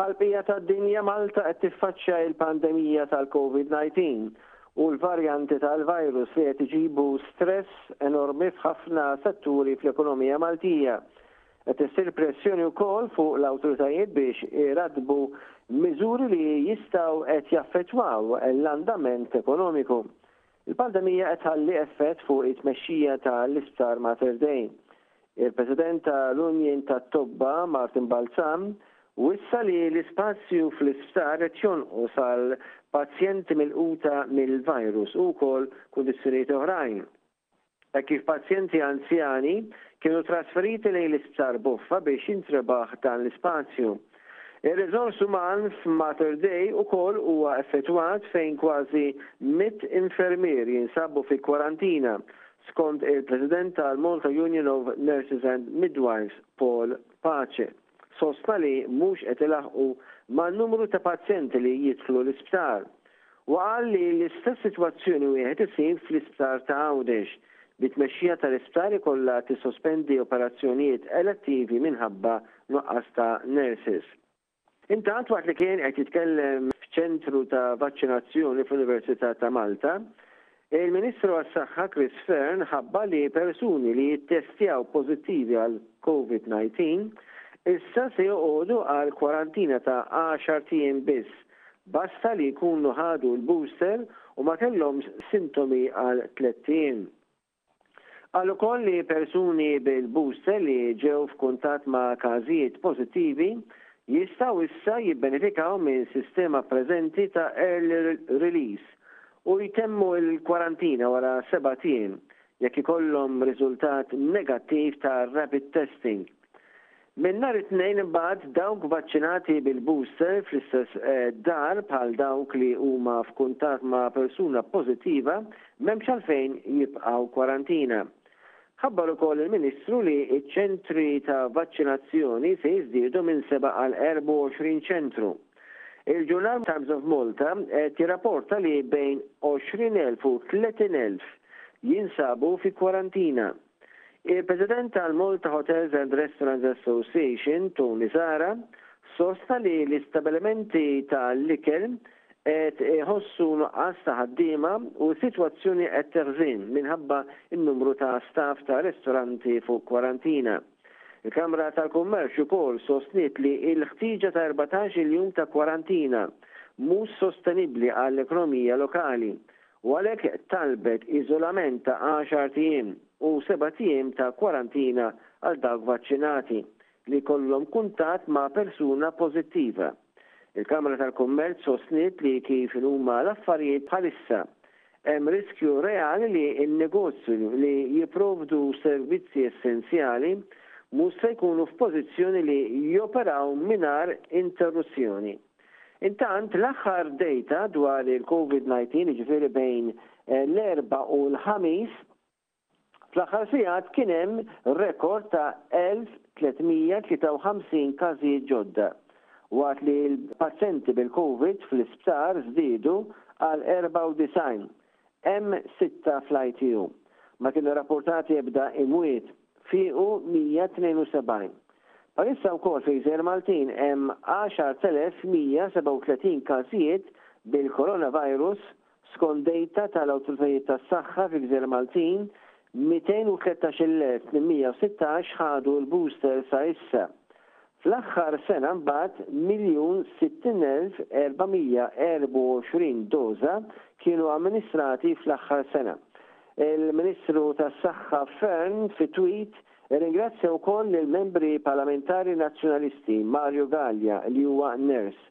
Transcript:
Bħall-bqija tad-dinja, Malta qed tiffaċċja il-pandemija tal-Covid 19 u l-varjanti tal-virus li qed iġibu stress enormi f'ħafna setturi fl-ekonomija Maltija. Qed issir pressjoni wkoll fuq l-awtoritajiet biex irattbu miżuri li jistgħu qed jaffettwaw l-andament ekonomiku. Il-pandemija qed tħalli effett fuq it-tmexxija ta' l-Isptar Mater Dei. Il-President ta' l-Unjin tat-Tobba, Martin Balzan, wissa li l-ispazju fl-isptar qed jonqos għal pazjenti milquta mill-virus u wkoll kundizzjonijiet oħrajn. Hekk kif pazjenti anzjani kienu trasferiti lejn l-Isptar Boffa biex jintrebaħ dan l-ispazju. Ir-riżors uman f'Mater Dei ukoll huwa effettwat fejn kważi mitt infermier jinsabu fi kwarantina, skont il-President tal-Malta Union of Nurses and Midwives, Paul Pace. sostna li mhux qed ilaħħqu man-numru ta' pazjenti li jidħlu l-isptar u qal li l-istess sitwazzjoni wieħed isib fl-Isptar ta' Għawdex, bi tmexxija tal-isptar ikollha tissospendi operazzjonijiet elettivi minħabba nuqqas ta' nurses. Intant, waqt li kien qed jitkellem f'ċentru ta' vaċċinazzjoni fl-Università ta' Malta, Il-Ministru għas-Saħħa Chris Fearne ħabbar li persuni li jittestjaw pożittivi għal Covid 19 issa se joqogħdu għal kwarantina ta' għaxart ijiem biss, basta li jkunu ħadu l-booster u ma kellhomx sintomi għal tlett ijiem. Qal ukoll li persuni bil-booster li ġew f'kuntatt ma' każijiet pożittivi jistgħu issa jibbenefikaw minn sistema preżenti ta' early release u jtemmu l-kwarantina wara sebat jiem jekk ikollhom riżultat negattiv ta' rapid testing Minn nhar it-Tnejn imbagħad dawk vaċċinati bil-booster fl-istess dar bħal dawk li huma f'kuntatt ma' persuna pożittiva m'hemmx għalfejn jibqgħu kwarantina. Ħabbar ukoll il-Ministru li ċ-ċentri ta' vaċċinazzjoni se jiżdiedu minn seba' għal 24 ċentru. Il-ġurnal Times of Malta qed jirrapporta li bejn 20,000 u 30,000 jinsabu fi kwarantina. Il-President tal-Malta Hotels and Restaurants Association, Tony Zahra, sostna li l-istabbilimenti ta' l-ikel qed iħossu nuqqas ta' ħaddiema u s-sitwazzjoni qed teħżin minħabba n-numru ta' staff ta' ristoranti fuq kwarantina. Il-Kamra tal-Kummerċ ukoll sostniet li l-ħtieġa ta' erbatax-il jum ta' kwarantina mhux sostenibbli għall-ekonomija lokali u għalhekk talbet iżolament ta' għaxart ijiem u sebat ijiem ta' kwarantina għal dawk vaċċinati li jkollhom kuntatt ma' persuna pożittiva. Il-Kamra tal-Kummerċ sostniet li kif inhuma l-affarijiet bħalissa, hemm riskju reali li n-negozju li jipprovdu servizzi essenzjali mhux se jkunu f'pożizzjoni li joperaw mingħajr interruzzjoni. Intant, l-aħħar dejta dwar il-COVID-19, jiġifieri bejn l-Erbgħa u l-Ħamis, fl-aħħar sigħat kien hemm rekord ta' 1,353 każijiet ġodda, waqt li l-pazjenti bil-Covid fl-isptar żdiedu għal 94, Hemm sitta fl-ITU. Ma kienu rrappurtati ebda imwiet. Fiequ 172. Bħalissa wkoll fil-Gżejjer Maltin hemm 10,137 każijiet bil-coronavirus skont dejta tal-awtoritajiet tas-saħħa fi Gżejjer Maltin, 213,816 ħadu l-booster sa issa. Fl-aħħar sena mbagħad miljun 60,424 doża kienu amministrati fl-aħħar sena. Il-Ministru tas-Saħħa Fearne fi tweet irringrazzja wkoll lill-Membri Parlamentari Nazzjonalisti Mario Galea li huwa nurse